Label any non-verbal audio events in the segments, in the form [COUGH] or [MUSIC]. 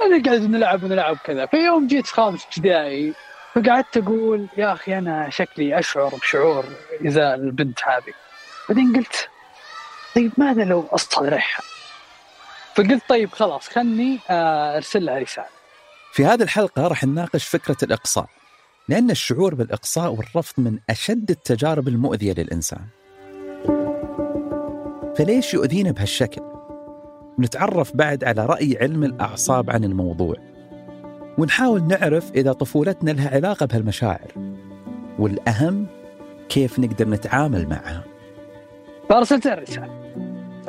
كنا نقعد نلعب ونلعب كذا في يوم جيت خامس ابتدائي فقعدت أقول يا أخي أنا شكلي أشعر بشعور ازاء البنت هذه بعدين قلت طيب ماذا لو استضرحها؟ فقلت طيب خلاص خلني آه، أرسل لها رسالة. في هذه الحلقة راح نناقش فكرة الإقصاء لأن الشعور بالإقصاء والرفض من أشد التجارب المؤذية للإنسان. فليش يؤذينا بهالشكل؟ نتعرف بعد على رأي علم الأعصاب عن الموضوع. ونحاول نعرف إذا طفولتنا لها علاقة بهالمشاعر. والأهم كيف نقدر نتعامل معها. فارسلت الرساله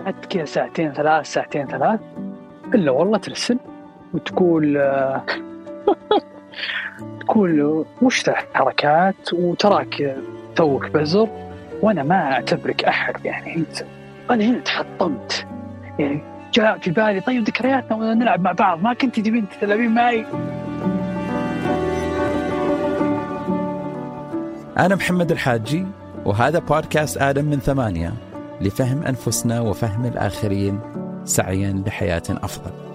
قعدت كذا ساعتين ثلاث ساعتين ثلاث إلا والله ترسل وتقول آه، [LAUGHS] تقول وش ذا الحركات وتراك توك بزر وأنا ما أعتبرك أحد يعني أنت أنا هنا تحطمت يعني جاء في بالي. طيب ذكرياتنا نلعب مع بعض. ما كنت تبين تلعبين معي؟ أنا محمد الحاجي وهذا بودكاست آدم من ثمانية لفهم أنفسنا وفهم الآخرين سعيا لحياة أفضل.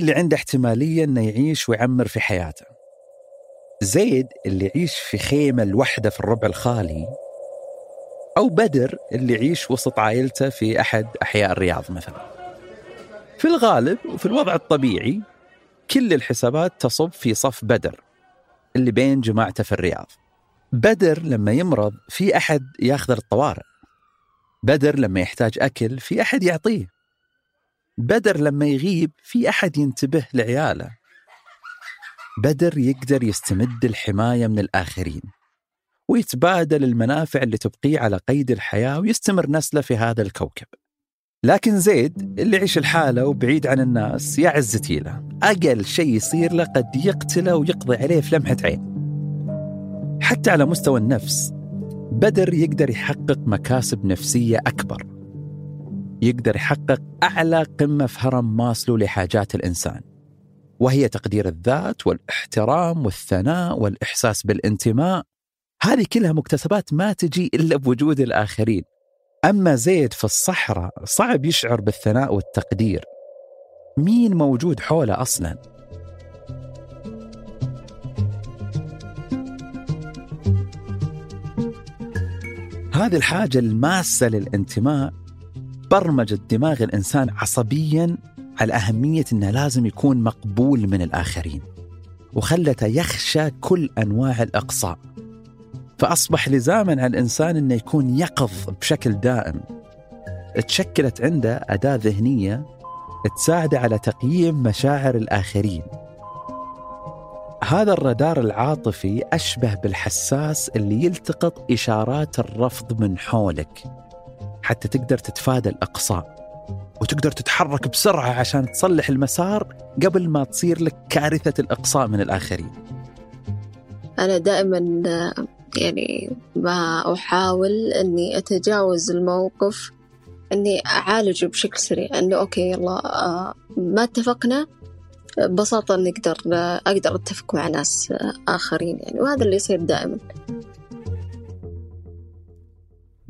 اللي عنده احتمالية أنه يعيش ويعمر في حياته؟ زيد اللي يعيش في خيمة لوحده في الربع الخالي أو بدر اللي يعيش وسط عائلته في أحد أحياء الرياض مثلا. في الغالب وفي الوضع الطبيعي كل الحسابات تصب في صف بدر اللي بين جماعته في الرياض. بدر لما يمرض في أحد ياخذ الطوارئ. بدر لما يحتاج أكل في أحد يعطيه. بدر لما يغيب في أحد ينتبه لعياله. بدر يقدر يستمد الحماية من الآخرين ويتبادل المنافع اللي تبقيه على قيد الحياة ويستمر نسله في هذا الكوكب. لكن زيد اللي يعيش الحالة وبعيد عن الناس يا عزتي له. أقل شيء يصير له قد يقتله ويقضي عليه في لمحة عين. حتى على مستوى النفس بدر يقدر يحقق مكاسب نفسية أكبر. يقدر يحقق أعلى قمة في هرم ماسلو لحاجات الإنسان وهي تقدير الذات والاحترام والثناء والإحساس بالانتماء. هذه كلها مكتسبات ما تجي إلا بوجود الآخرين. أما زيد في الصحراء صعب يشعر بالثناء والتقدير. مين موجود حوله أصلا؟ هذه الحاجة الماسة للانتماء برمجت دماغ الإنسان عصبيا على أهمية أنه لازم يكون مقبول من الآخرين وخلته يخشى كل أنواع الإقصاء. فأصبح لزاما على الإنسان أنه يكون يقظ بشكل دائم. تشكلت عنده أداة ذهنية تساعده على تقييم مشاعر الآخرين. هذا الرادار العاطفي أشبه بالحساس اللي يلتقط إشارات الرفض من حولك. حتى تقدر تتفادى الإقصاء وتقدر تتحرك بسرعة عشان تصلح المسار قبل ما تصير لك كارثة الإقصاء من الآخرين. أنا دائما يعني ما أحاول أني أتجاوز الموقف أني أعالجه بشكل سريع أنه أوكي يلا آه، ما اتفقنا ببساطة نقدر أقدر أتفق مع ناس آخرين يعني وهذا اللي يصير دائما.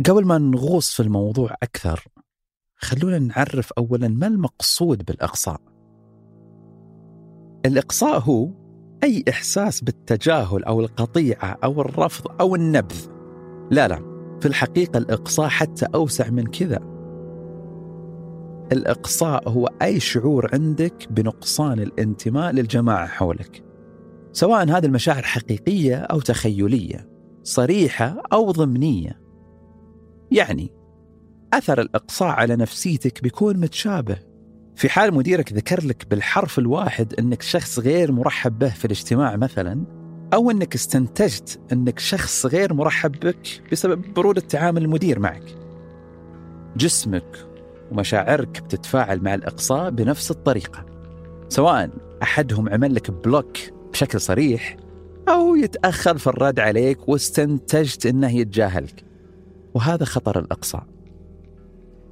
قبل ما نغوص في الموضوع أكثر خلونا نعرف أولا ما المقصود بالإقصاء. الإقصاء هو أي إحساس بالتجاهل أو القطيعة أو الرفض أو النبذ. لا لا في الحقيقة الإقصاء حتى أوسع من كذا. الإقصاء هو أي شعور عندك بنقصان الانتماء للجماعة حولك سواء هذه المشاعر حقيقية أو تخيلية صريحة أو ضمنية. يعني أثر الإقصاء على نفسيتك بيكون متشابه في حال مديرك ذكر لك بالحرف الواحد إنك شخص غير مرحب به في الاجتماع مثلا أو إنك استنتجت إنك شخص غير مرحب بك بسبب برودة تعامل المدير معك. جسمك ومشاعرك بتتفاعل مع الإقصاء بنفس الطريقة. سواء أحدهم عمل لك بلوك بشكل صريح أو يتأخر في الرد عليك واستنتجت إنه يتجاهلك. وهذا خطر الإقصاء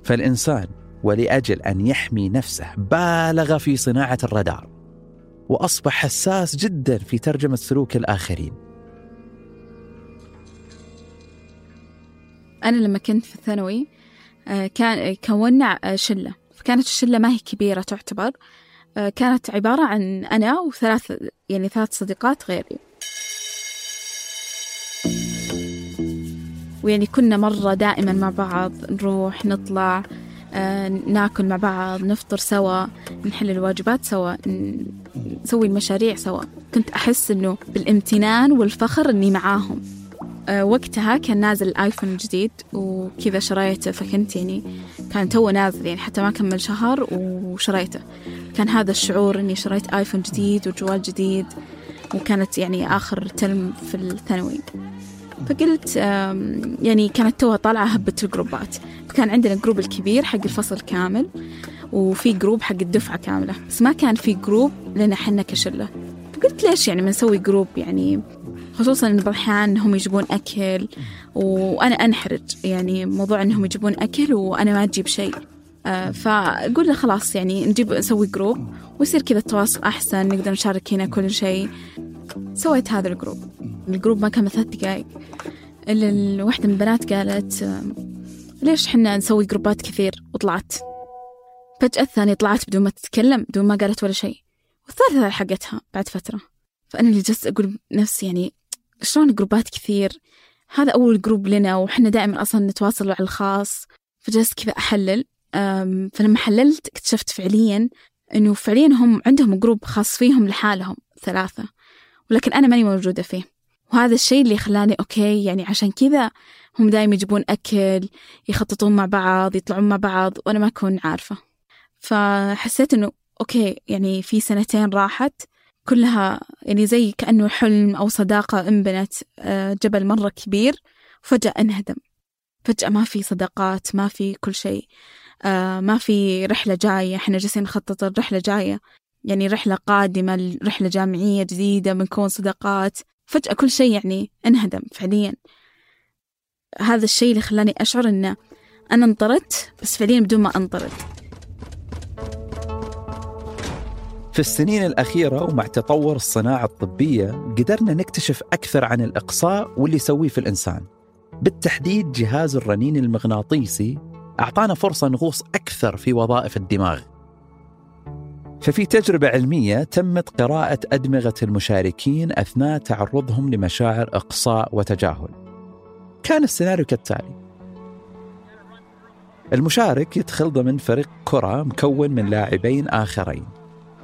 فالإنسان ولأجل أن يحمي نفسه بالغ في صناعة الرادار وأصبح حساس جدا في ترجمة سلوك الآخرين. أنا لما كنت في الثانوي آه، كان كونا آه، شلة. فكانت الشلة ما هي كبيرة تعتبر. آه، كانت عبارة عن أنا وثلاث يعني ثلاث صديقات غيري. ويعني كنا مرة دائما مع بعض نروح نطلع ناكل مع بعض نفطر سوا نحل الواجبات سوا نسوي المشاريع سوا. كنت أحس إنه بالامتنان والفخر إني معاهم. أه وقتها كان نازل الآيفون الجديد وكذا شريته فكنت يعني كان تو نازل يعني حتى ما كمل شهر وشريته. كان هذا الشعور إني شريت iPhone جديد وجوال جديد وكانت يعني آخر ترم في الثانوي. فقلت يعني كانت توها طالعة هبة الجروبات. فكان عندنا الجروب الكبير حق الفصل كامل وفي جروب حق الدفعة كاملة بس ما كان في جروب لنا حنا كشلة. فقلت ليش يعني ما نسوي جروب؟ يعني خصوصا إن بعض الأحيان هم يجيبون أكل وأنا أنحرج. يعني موضوع إنهم يجيبون أكل وأنا ما أجيب شيء. آه، فقلنا خلاص يعني نجيب نسوي جروب ويصير كذا التواصل أحسن نقدر نشارك هنا كل شيء. سويت هذا الجروب. الجروب ما كان ثلاث دقايق. إلا واحدة من البنات قالت ليش حنا نسوي جروبات كثير؟ وطلعت. فجأة الثانية طلعت بدون ما تتكلم بدون ما قالت ولا شيء. والثالثة حقتها بعد فترة. فأنا اللي جلست أقول بنفسي يعني شلون جروبات كثير؟ هذا أول جروب لنا وحنا دائما أصلا نتواصل على الخاص. فجلست كذا أحلل. فلما حللت اكتشفت فعليا إنه فعليا هم عندهم جروب خاص فيهم لحالهم ثلاثة. ولكن أنا ماني موجودة فيه. وهذا الشيء اللي خلاني okay يعني عشان كذا هم دايما يجيبون أكل يخططون مع بعض يطلعون مع بعض وأنا ما أكون عارفة. فحسيت إنه أوكي يعني في سنتين راحت كلها يعني زي كأنه حلم أو صداقة انبنت آه، جبل مرة كبير فجأة انهدم. فجأة ما في صداقات ما في كل شيء آه، ما في رحلة جاية. إحنا جالسين نخطط الرحلة جاية يعني رحلة قادمة رحلة جامعية جديدة بنكون صداقات. فجأة كل شيء يعني انهدم فعليا. هذا الشيء اللي خلاني أشعر أن أنا انطرت بس فعليا بدون ما أنطرد في السنين الأخيرة ومع تطور الصناعة الطبية قدرنا نكتشف أكثر عن الإقصاء واللي يسويه في الإنسان. بالتحديد جهاز الرنين المغناطيسي أعطانا فرصة نغوص أكثر في وظائف الدماغ. ففي تجربة علمية تمت قراءة أدمغة المشاركين أثناء تعرضهم لمشاعر إقصاء وتجاهل. كان السيناريو كالتالي: المشارك يدخل ضمن فريق كرة مكون من لاعبين آخرين.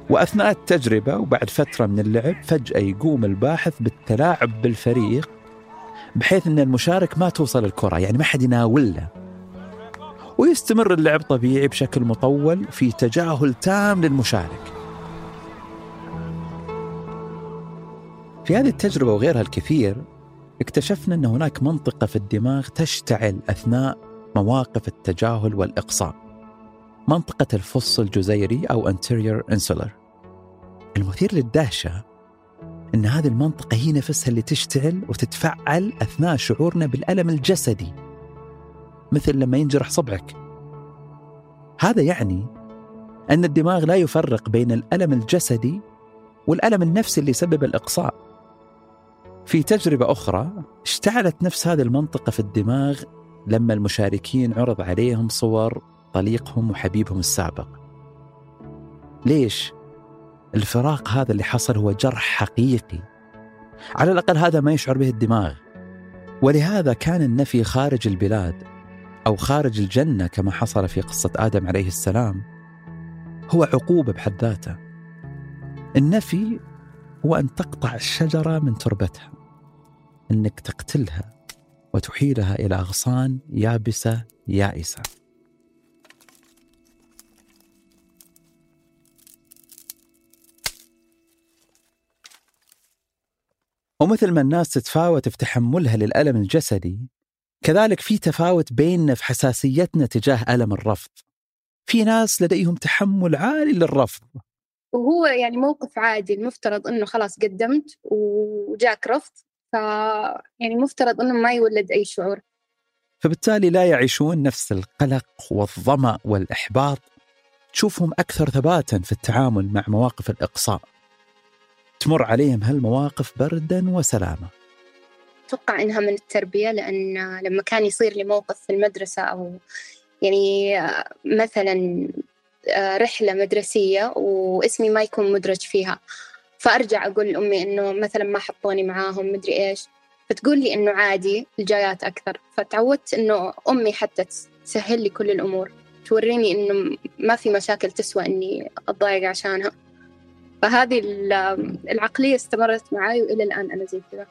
وأثناء التجربة وبعد فترة من اللعب فجأة يقوم الباحث بالتلاعب بالفريق بحيث أن المشارك ما توصل الكرة يعني ما حد يناوله ويستمر اللعب طبيعي بشكل مطول في تجاهل تام للمشارك. في هذه التجربة وغيرها الكثير اكتشفنا أن هناك منطقة في الدماغ تشتعل أثناء مواقف التجاهل والإقصاء. منطقة الفص الجزيري أو anterior insular. المثير للدهشة أن هذه المنطقة هي نفسها اللي تشتعل وتتفعل أثناء شعورنا بالألم الجسدي. مثل لما ينجرح صبعك. هذا يعني أن الدماغ لا يفرق بين الألم الجسدي والألم النفسي اللي يسبب الإقصاء. في تجربة أخرى اشتعلت نفس هذه المنطقة في الدماغ لما المشاركين عرض عليهم صور طليقهم وحبيبهم السابق. ليش؟ الفراق هذا اللي حصل هو جرح حقيقي. على الأقل هذا ما يشعر به الدماغ. ولهذا كان النفي خارج البلاد. أو خارج الجنة كما حصل في قصة آدم عليه السلام هو عقوبة بحد ذاته. النفي هو أن تقطع الشجرة من تربتها أنك تقتلها وتحيلها إلى أغصان يابسة يائسة. ومثل ما الناس تتفاوت في تحملها للألم الجسدي كذلك في تفاوت بيننا في حساسيتنا تجاه ألم الرفض. في ناس لديهم تحمل عالي للرفض. وهو يعني موقف عادي المفترض إنه خلاص قدمت وجاك رفض ف يعني المفترض إنه ما يولد أي شعور. فبالتالي لا يعيشون نفس القلق والظمأ والإحباط. تشوفهم أكثر ثباتا في التعامل مع مواقف الإقصاء. تمر عليهم هالمواقف بردا وسلامه أتوقع إنها من التربية لأن لما كان يصير لي موقف في المدرسة أو يعني مثلا رحلة مدرسية واسمي ما يكون مدرج فيها فأرجع أقول لأمي إنه مثلا ما حطوني معاهم مدري إيش فتقول لي إنه عادي الجايات أكثر فتعودت إنه أمي حتى تسهل لي كل الأمور توريني إنه ما في مشاكل تسوى إني أتضايق عشانها. فهذه العقلية استمرت معي وإلى الآن أنا زي كذا.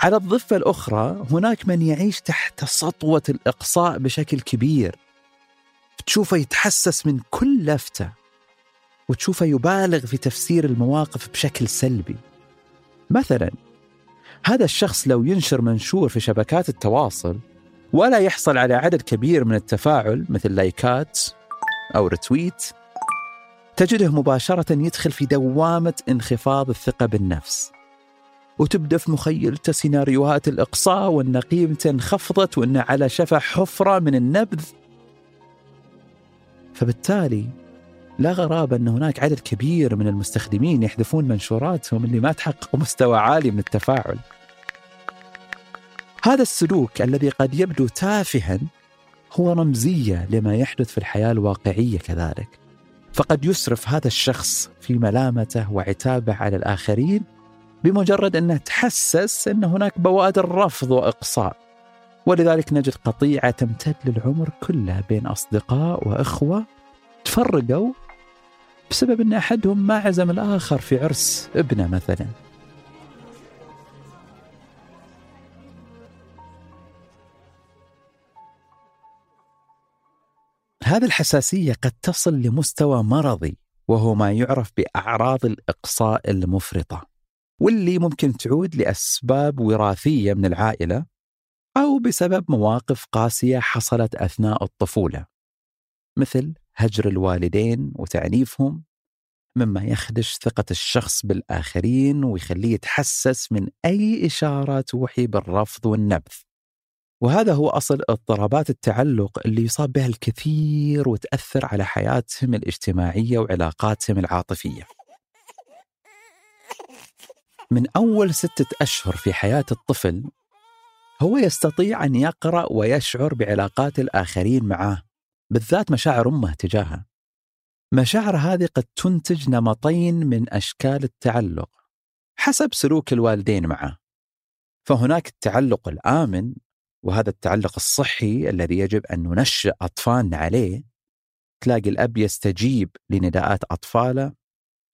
على الضفة الأخرى هناك من يعيش تحت سطوة الإقصاء بشكل كبير. تشوفه يتحسس من كل لفتة وتشوفه يبالغ في تفسير المواقف بشكل سلبي. مثلا هذا الشخص لو ينشر منشور في شبكات التواصل ولا يحصل على عدد كبير من التفاعل مثل لايكات أو رتويت تجده مباشرة يدخل في دوامة انخفاض الثقة بالنفس. وتبدأ في مخيلته سيناريوهات الإقصاء وأن قيمته انخفضت وأنه على شفا حفرة من النبذ. فبالتالي لا غرابة أن هناك عدد كبير من المستخدمين يحذفون منشوراتهم اللي ما تحقق مستوى عالي من التفاعل. هذا السلوك الذي قد يبدو تافها هو رمزية لما يحدث في الحياة الواقعية كذلك. فقد يسرف هذا الشخص في ملامته وعتابه على الآخرين بمجرد أنه تحسس أن هناك بوادر رفض وإقصاء. ولذلك نجد قطيعة تمتد للعمر كله بين أصدقاء وإخوة تفرقوا بسبب أن أحدهم ما عزم الآخر في عرس ابنه مثلا. هذه الحساسية قد تصل لمستوى مرضي وهو ما يعرف بأعراض الإقصاء المفرطة. واللي ممكن تعود لأسباب وراثية من العائلة أو بسبب مواقف قاسية حصلت أثناء الطفولة مثل هجر الوالدين وتعنيفهم مما يخدش ثقة الشخص بالآخرين ويخليه يتحسس من أي إشارة توحي بالرفض والنبذ. وهذا هو أصل اضطرابات التعلق اللي يصاب بها الكثير وتأثر على حياتهم الاجتماعية وعلاقاتهم العاطفية. من أول ستة أشهر في حياة الطفل هو يستطيع أن يقرأ ويشعر بعلاقات الآخرين معه بالذات مشاعر أمه تجاهه. مشاعر هذه قد تنتج نمطين من أشكال التعلق حسب سلوك الوالدين معه. فهناك التعلق الآمن وهذا التعلق الصحي الذي يجب أن ننشئ أطفالنا عليه. تلاقي الأب يستجيب لنداءات أطفاله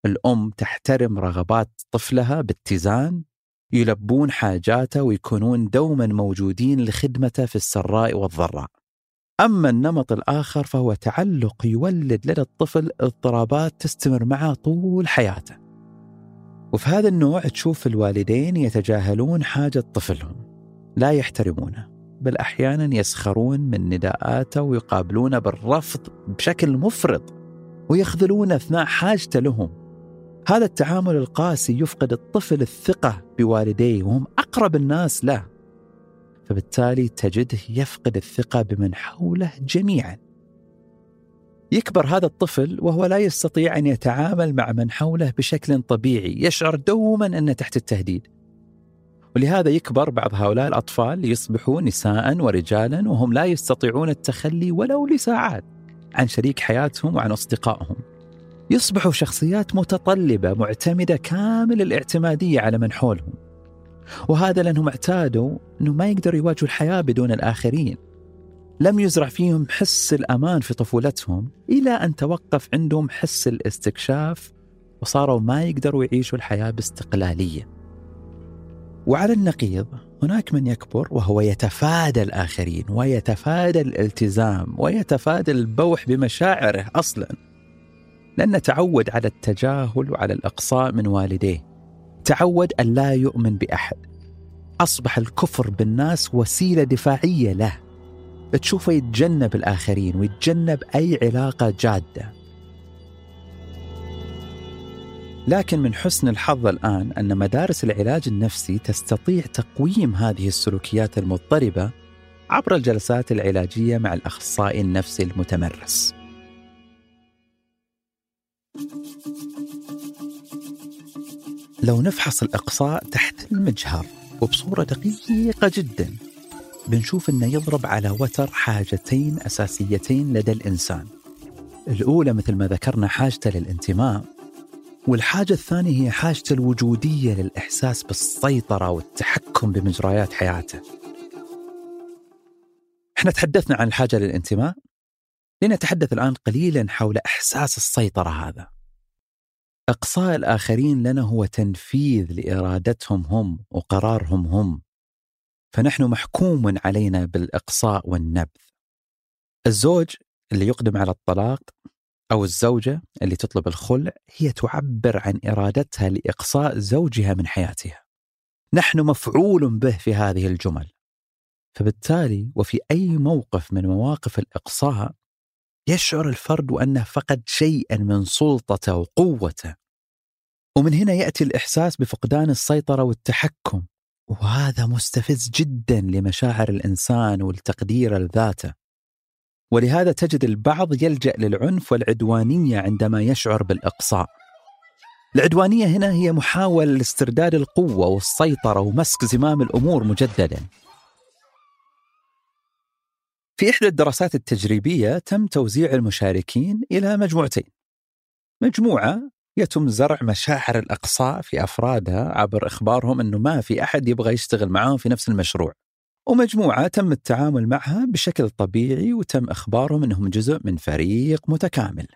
الأم تحترم رغبات طفلها باتزان يلبون حاجاته ويكونون دوما موجودين لخدمته في السراء والضراء. أما النمط الآخر فهو تعلق يولد لدى الطفل اضطرابات تستمر معه طول حياته. وفي هذا النوع تشوف الوالدين يتجاهلون حاجة طفلهم لا يحترمونه بل أحيانا يسخرون من نداءاته ويقابلونه بالرفض بشكل مفرط ويخذلون أثناء حاجته لهم. هذا التعامل القاسي يفقد الطفل الثقة بوالديه وهم أقرب الناس له. فبالتالي تجده يفقد الثقة بمن حوله جميعا. يكبر هذا الطفل وهو لا يستطيع أن يتعامل مع من حوله بشكل طبيعي يشعر دوما أنه تحت التهديد. ولهذا يكبر بعض هؤلاء الأطفال ليصبحوا نساء ورجالا وهم لا يستطيعون التخلي ولو لساعات عن شريك حياتهم وعن أصدقائهم. يصبحوا شخصيات متطلبة معتمدة كامل الاعتمادية على من حولهم. وهذا لأنهم اعتادوا أنه ما يقدروا يواجهوا الحياة بدون الآخرين. لم يزرع فيهم حس الأمان في طفولتهم إلى أن توقف عندهم حس الاستكشاف وصاروا ما يقدروا يعيشوا الحياة باستقلالية. وعلى النقيض هناك من يكبر وهو يتفادى الآخرين ويتفادى الالتزام ويتفادى البوح بمشاعره أصلا. لأنه تعود على التجاهل وعلى الإقصاء من والديه. تعود أن لا يؤمن بأحد. أصبح الكفر بالناس وسيلة دفاعية له. تشوفه يتجنب الآخرين ويتجنب أي علاقة جادة. لكن من حسن الحظ الآن أن مدارس العلاج النفسي تستطيع تقويم هذه السلوكيات المضطربة عبر الجلسات العلاجية مع الأخصائي النفسي المتمرس. لو نفحص الإقصاء تحت المجهر وبصورة دقيقة جدا بنشوف أنه يضرب على وتر حاجتين أساسيتين لدى الإنسان. الأولى مثل ما ذكرنا حاجته للانتماء والحاجة الثانية هي حاجته الوجودية للإحساس بالسيطرة والتحكم بمجريات حياته. إحنا تحدثنا عن الحاجة للانتماء لنتحدث الآن قليلا حول إحساس السيطرة هذا. إقصاء الآخرين لنا هو تنفيذ لإرادتهم هم وقرارهم هم. فنحن محكوم علينا بالإقصاء والنبذ. الزوج اللي يقدم على الطلاق أو الزوجة اللي تطلب الخلع هي تعبر عن إرادتها لإقصاء زوجها من حياتها. نحن مفعول به في هذه الجمل. فبالتالي وفي أي موقف من مواقف الإقصاء يشعر الفرد أنه فقد شيئا من سلطته وقوته. ومن هنا يأتي الإحساس بفقدان السيطرة والتحكم. وهذا مستفز جدا لمشاعر الإنسان والتقدير لذاته ولهذا تجد البعض يلجأ للعنف والعدوانية عندما يشعر بالإقصاء. العدوانية هنا هي محاولة لاسترداد القوة والسيطرة ومسك زمام الأمور مجددا. في إحدى الدراسات التجريبية تم توزيع المشاركين إلى مجموعتين. مجموعة يتم زرع مشاعر الإقصاء في أفرادها عبر إخبارهم أنه ما في أحد يبغى يشتغل معاهم في نفس المشروع. ومجموعة تم التعامل معها بشكل طبيعي وتم إخبارهم أنهم جزء من فريق متكامل.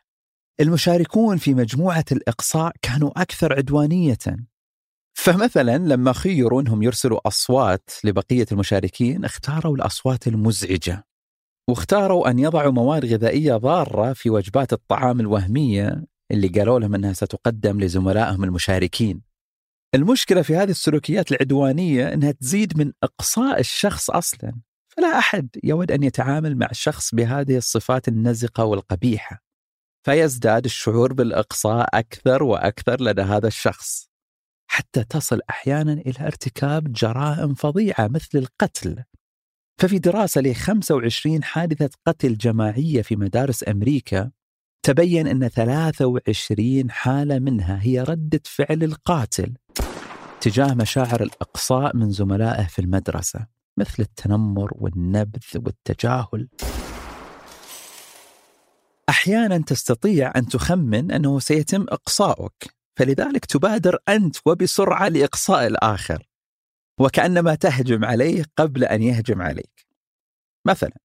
المشاركون في مجموعة الإقصاء كانوا أكثر عدوانية. فمثلا لما خيروا أنهم يرسلوا أصوات لبقية المشاركين اختاروا الأصوات المزعجة. واختاروا أن يضعوا مواد غذائية ضارة في وجبات الطعام الوهمية اللي قالوا لهم أنها ستقدم لزملائهم المشاركين. المشكلة في هذه السلوكيات العدوانية أنها تزيد من إقصاء الشخص أصلا فلا أحد يود أن يتعامل مع شخص بهذه الصفات النزقة والقبيحة فيزداد الشعور بالإقصاء أكثر وأكثر لدى هذا الشخص حتى تصل أحيانا إلى ارتكاب جرائم فظيعة مثل القتل. ففي دراسة ل 25 حادثة قتل جماعية في مدارس أمريكا تبين أن 23 حالة منها هي ردة فعل القاتل تجاه مشاعر الإقصاء من زملائه في المدرسة مثل التنمر والنبذ والتجاهل. أحيانا تستطيع أن تخمن أنه سيتم إقصاؤك فلذلك تبادر أنت وبسرعة لإقصاء الآخر. وكأنما تهجم عليه قبل أن يهجم عليك. مثلا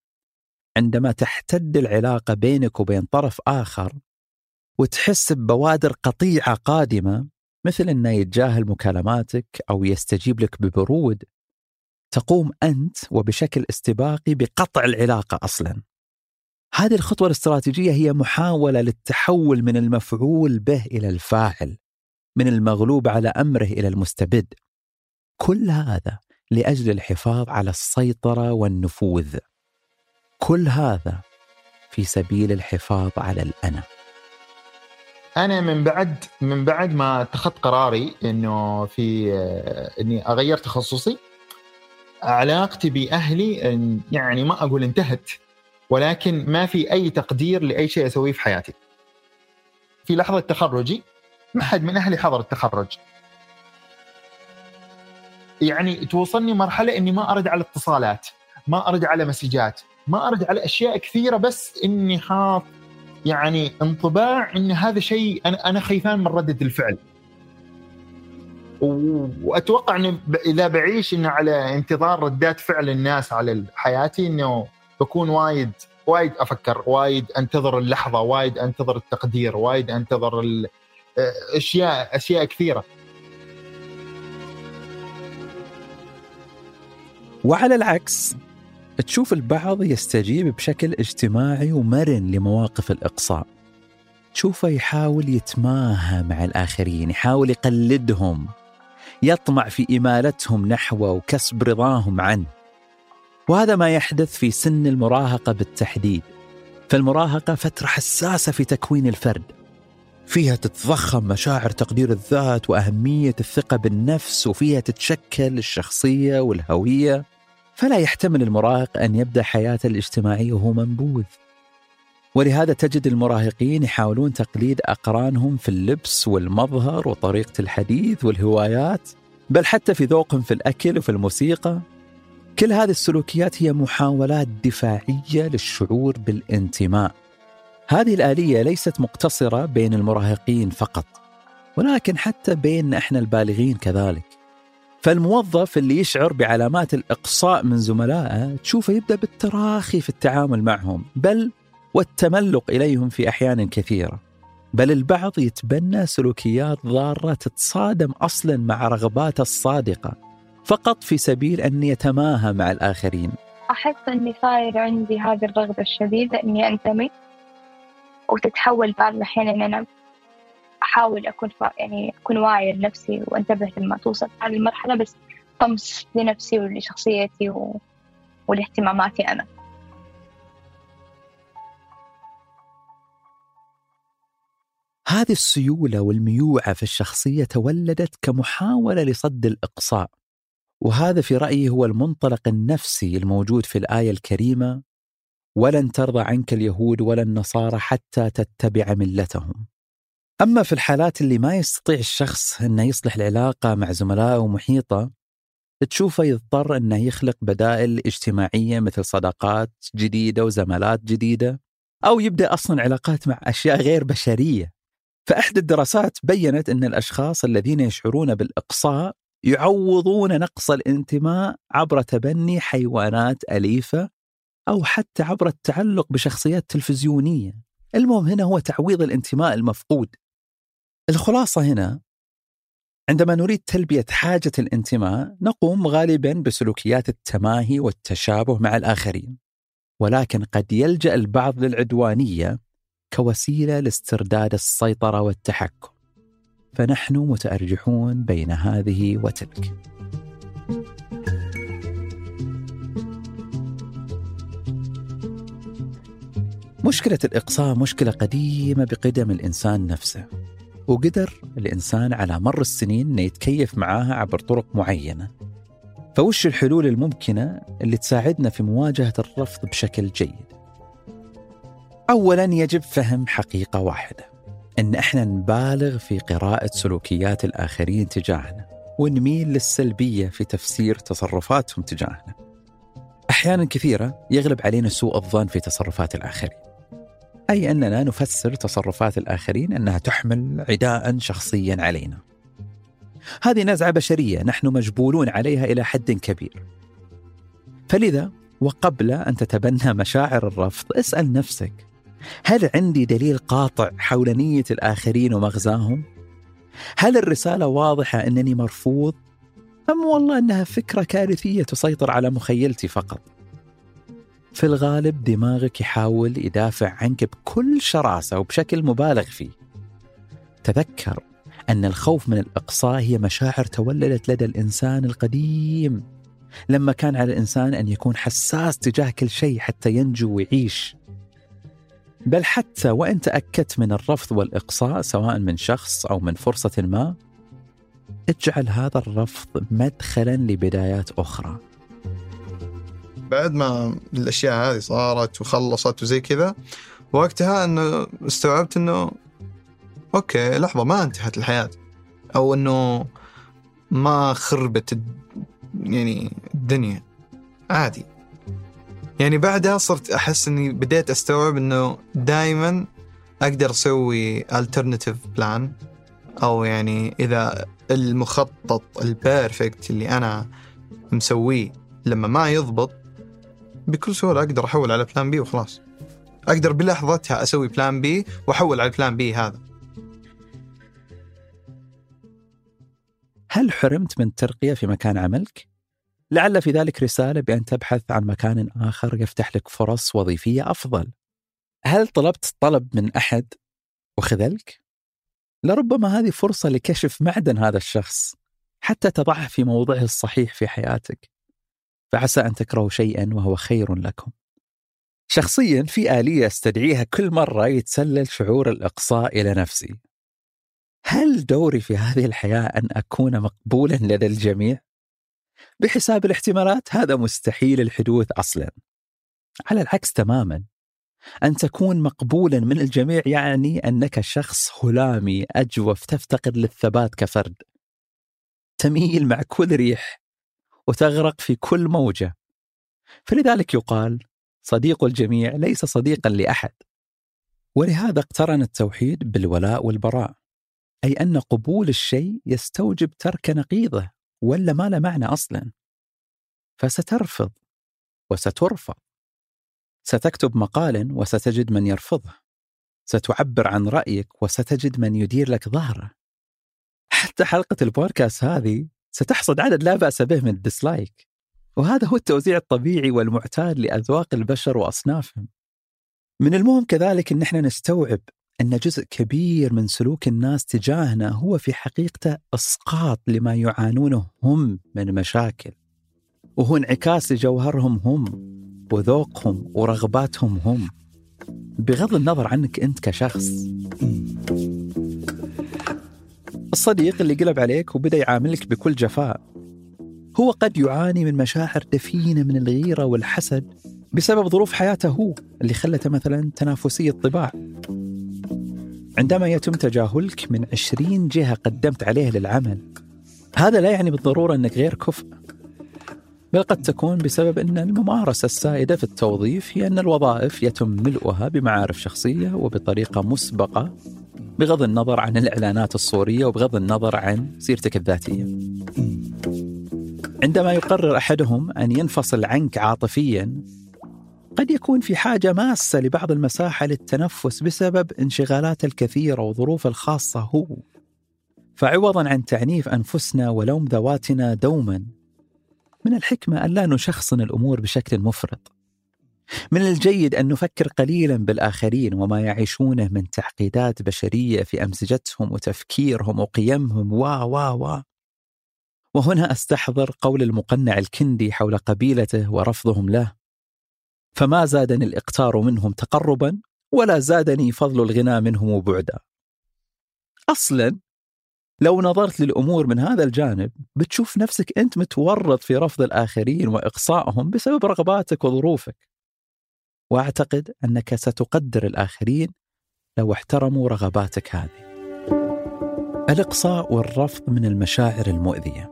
عندما تحتد العلاقة بينك وبين طرف آخر وتحس ببوادر قطيعة قادمة مثل أنه يتجاهل مكالماتك أو يستجيب لك ببرود تقوم أنت وبشكل استباقي بقطع العلاقة أصلا. هذه الخطوة الاستراتيجية هي محاولة للتحول من المفعول به إلى الفاعل من المغلوب على أمره إلى المستبد. كل هذا لأجل الحفاظ على السيطرة والنفوذ. كل هذا في سبيل الحفاظ على الأنا. أنا من بعد من بعد ما اتخذت قراري إنه في إني أغير تخصصي علاقتي بأهلي يعني ما أقول انتهت ولكن ما في أي تقدير لأي شيء أسويه في حياتي. في لحظة تخرجي ما حد من أهلي حضر التخرج. يعني توصلني مرحلة إني ما أرد على اتصالات ما أرد على مسجات ما أرد على أشياء كثيرة بس إني حاط يعني انطباع إن هذا شيء أنا أنا خايفان من ردة الفعل. وأتوقع انه إذا بعيش إنه على انتظار ردات فعل الناس على حياتي إنه بكون وايد وايد أفكر وايد أنتظر اللحظة وايد أنتظر التقدير وايد أنتظر أشياء أشياء كثيرة. وعلى العكس تشوف البعض يستجيب بشكل اجتماعي ومرن لمواقف الإقصاء. تشوفه يحاول يتماهى مع الآخرين يحاول يقلدهم يطمع في إمالتهم نحوه وكسب رضاهم عنه. وهذا ما يحدث في سن المراهقة بالتحديد. فالمراهقة فترة حساسة في تكوين الفرد. فيها تتضخم مشاعر تقدير الذات وأهمية الثقة بالنفس وفيها تتشكل الشخصية والهوية. فلا يحتمل المراهق أن يبدأ حياته الاجتماعية وهو منبوذ. ولهذا تجد المراهقين يحاولون تقليد أقرانهم في اللبس والمظهر وطريقة الحديث والهوايات بل حتى في ذوقهم في الأكل وفي الموسيقى. كل هذه السلوكيات هي محاولات دفاعية للشعور بالانتماء. هذه الآلية ليست مقتصرة بين المراهقين فقط ولكن حتى بين إحنا البالغين كذلك. فالموظف اللي يشعر بعلامات الإقصاء من زملائه تشوفه يبدأ بالتراخي في التعامل معهم بل والتملق إليهم في أحيان كثيرة. بل البعض يتبنى سلوكيات ضارة تتصادم أصلا مع رغباته الصادقة فقط في سبيل أن يتماهى مع الآخرين. أحس أني صاير عندي هذه الرغبة الشديدة إني أنتمي وتتحول بعض الأحيان إن أنا أحاول أكون يعني أكون واعية لنفسي وأنتبه لما توصل هذه المرحلة بس طمس لنفسي ولشخصيتي و... ولاهتماماتي أنا. هذه السيولة والميوعة في الشخصية تولدت كمحاولة لصد الإقصاء وهذا في رأيي هو المنطلق النفسي الموجود في الآية الكريمة ولن ترضى عنك اليهود ولا النصارى حتى تتبع ملتهم. أما في الحالات اللي ما يستطيع الشخص أنه يصلح العلاقة مع زملائه ومحيطه تشوفه يضطر أنه يخلق بدائل اجتماعية مثل صداقات جديدة وزملات جديدة أو يبدأ أصلا علاقات مع أشياء غير بشرية. فأحد الدراسات بينت أن الأشخاص الذين يشعرون بالإقصاء يعوضون نقص الانتماء عبر تبني حيوانات أليفة أو حتى عبر التعلق بشخصيات تلفزيونية. المهم هنا هو تعويض الانتماء المفقود. الخلاصة هنا عندما نريد تلبية حاجة الانتماء نقوم غالبا بسلوكيات التماهي والتشابه مع الآخرين ولكن قد يلجأ البعض للعدوانية كوسيلة لاسترداد السيطرة والتحكم. فنحن متأرجحون بين هذه وتلك. مشكلة الإقصاء مشكلة قديمة بقدم الإنسان نفسه. وقدر الإنسان على مر السنين أنه يتكيف معاها عبر طرق معينة. فوش الحلول الممكنة اللي تساعدنا في مواجهة الرفض بشكل جيد؟ أولا يجب فهم حقيقة واحدة أن إحنا نبالغ في قراءة سلوكيات الآخرين تجاهنا ونميل للسلبية في تفسير تصرفاتهم تجاهنا. أحيانا كثيرة يغلب علينا سوء الظن في تصرفات الآخرين. أي أننا نفسر تصرفات الآخرين أنها تحمل عداء شخصيا علينا هذه نزعة بشرية نحن مجبولون عليها إلى حد كبير فلذا وقبل أن تتبنى مشاعر الرفض اسأل نفسك هل عندي دليل قاطع حول نية الآخرين ومغزاهم؟ هل الرسالة واضحة أنني مرفوض؟ أم والله أنها فكرة كارثية تسيطر على مخيلتي فقط؟ في الغالب دماغك يحاول يدافع عنك بكل شراسة وبشكل مبالغ فيه. تذكر أن الخوف من الإقصاء هي مشاعر تولدت لدى الإنسان القديم. لما كان على الإنسان أن يكون حساس تجاه كل شيء حتى ينجو ويعيش. بل حتى وإن تأكدت من الرفض والإقصاء سواء من شخص أو من فرصة ما اجعل هذا الرفض مدخلا لبدايات أخرى. بعد ما الأشياء هذه صارت وخلصت وزي كذا وقتها إنه استوعبت إنه okay لحظة ما انتهت الحياة. أو إنه ما خربت يعني الدنيا. عادي. يعني بعدها صرت أحس إني بديت أستوعب إنه دائما أقدر أسوي alternative plan. أو يعني إذا المخطط ال perfect اللي أنا مسويه لما ما يضبط بكل سهولة أقدر أحول على plan B وخلاص أقدر بلحظتها أسوي plan B وأحول على ال plan B هذا هل حرمت من ترقية في مكان عملك؟ لعل في ذلك رسالة بأن تبحث عن مكان آخر يفتح لك فرص وظيفية أفضل. هل طلبت طلب من أحد وخذلك؟ لربما هذه فرصة لكشف معدن هذا الشخص حتى تضعه في موضعه الصحيح في حياتك. فعسى أن تكرهوا شيئا وهو خير لكم. شخصيا في آلية أستدعيها كل مرة يتسلل شعور الإقصاء إلى نفسي. هل دوري في هذه الحياة أن أكون مقبولا لدى الجميع؟ بحساب الاحتمالات هذا مستحيل الحدوث أصلا. على العكس تماما أن تكون مقبولا من الجميع يعني أنك شخص هلامي أجوف تفتقد للثبات كفرد. تميل مع كل ريح وتغرق في كل موجة. فلذلك يقال صديق الجميع ليس صديقا لأحد. ولهذا اقترن التوحيد بالولاء والبراء أي أن قبول الشيء يستوجب ترك نقيضه ولا ما له معنى أصلا. فسترفض وسترفض. ستكتب مقالا وستجد من يرفضه. ستعبر عن رأيك وستجد من يدير لك ظهره. حتى حلقة البودكاست هذه ستحصد عدد لا بأس به من الديسلايك. وهذا هو التوزيع الطبيعي والمعتاد لأذواق البشر وأصنافهم. من المهم كذلك أن إحنا نستوعب أن جزء كبير من سلوك الناس تجاهنا هو في حقيقته إسقاط لما يعانونه هم من مشاكل. وهو انعكاس لجوهرهم هم وذوقهم ورغباتهم هم. بغض النظر عنك أنت كشخص. الصديق اللي قلب عليك وبدأ يعاملك بكل جفاء. هو قد يعاني من مشاعر دفينة من الغيرة والحسد بسبب ظروف حياته هو اللي خلته مثلا تنافسي الطباع. عندما يتم تجاهلك من عشرين جهة قدمت عليه للعمل هذا لا يعني بالضرورة أنك غير كفء. بل قد تكون بسبب أن الممارسة السائدة في التوظيف هي أن الوظائف يتم ملؤها بمعارف شخصية وبطريقة مسبقة بغض النظر عن الإعلانات الصورية وبغض النظر عن سيرتك الذاتية. عندما يقرر أحدهم أن ينفصل عنك عاطفيا قد يكون في حاجة ماسة لبعض المساحة للتنفس بسبب انشغالاته الكثيرة وظروفه الخاصة هو. فعوضا عن تعنيف أنفسنا ولوم ذواتنا دوما. من الحكمة أن لا نشخصن الأمور بشكل مفرط. من الجيد أن نفكر قليلا بالآخرين وما يعيشونه من تعقيدات بشرية في أمزجتهم وتفكيرهم وقيمهم. و و و وهنا أستحضر قول المقنع الكندي حول قبيلته ورفضهم له. فما زادني الإقتار منهم تقربا ولا زادني فضل الغنى منهم بعدا. أصلا لو نظرت للأمور من هذا الجانب بتشوف نفسك أنت متورط في رفض الآخرين وإقصائهم بسبب رغباتك وظروفك. وأعتقد أنك ستقدر الآخرين لو احترموا رغباتك هذه. الإقصاء والرفض من المشاعر المؤذية.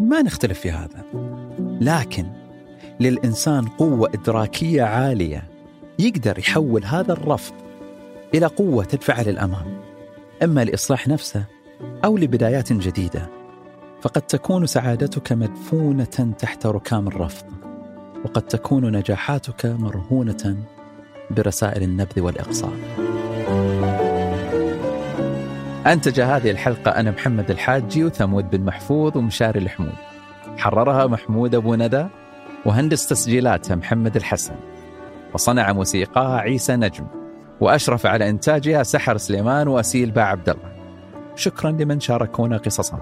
ما نختلف في هذا. لكن للإنسان قوة إدراكية عالية يقدر يحول هذا الرفض إلى قوة تدفعه للأمام. إما لإصلاح نفسه أو لبدايات جديدة فقد تكون سعادتك مدفونة تحت ركام الرفض وقد تكون نجاحاتك مرهونة برسائل النبذ والإقصاء. أنتج هذه الحلقة أنا محمد الحاجي وثمود بن محفوظ ومشاري الحمود. حررها محمود أبو ندى وهندس تسجيلاتها محمد الحسن. وصنع موسيقاها عيسى نجم. وأشرف على إنتاجها سحر سليمان وأسيل باع عبد الله شكرا لمن شاركونا قصصهم.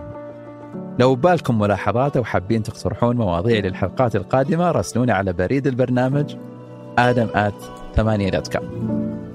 لو بالكم ملاحظات أو حابين تقترحون مواضيع للحلقات القادمة راسلونا على بريد البرنامج ثمانية دوت كوم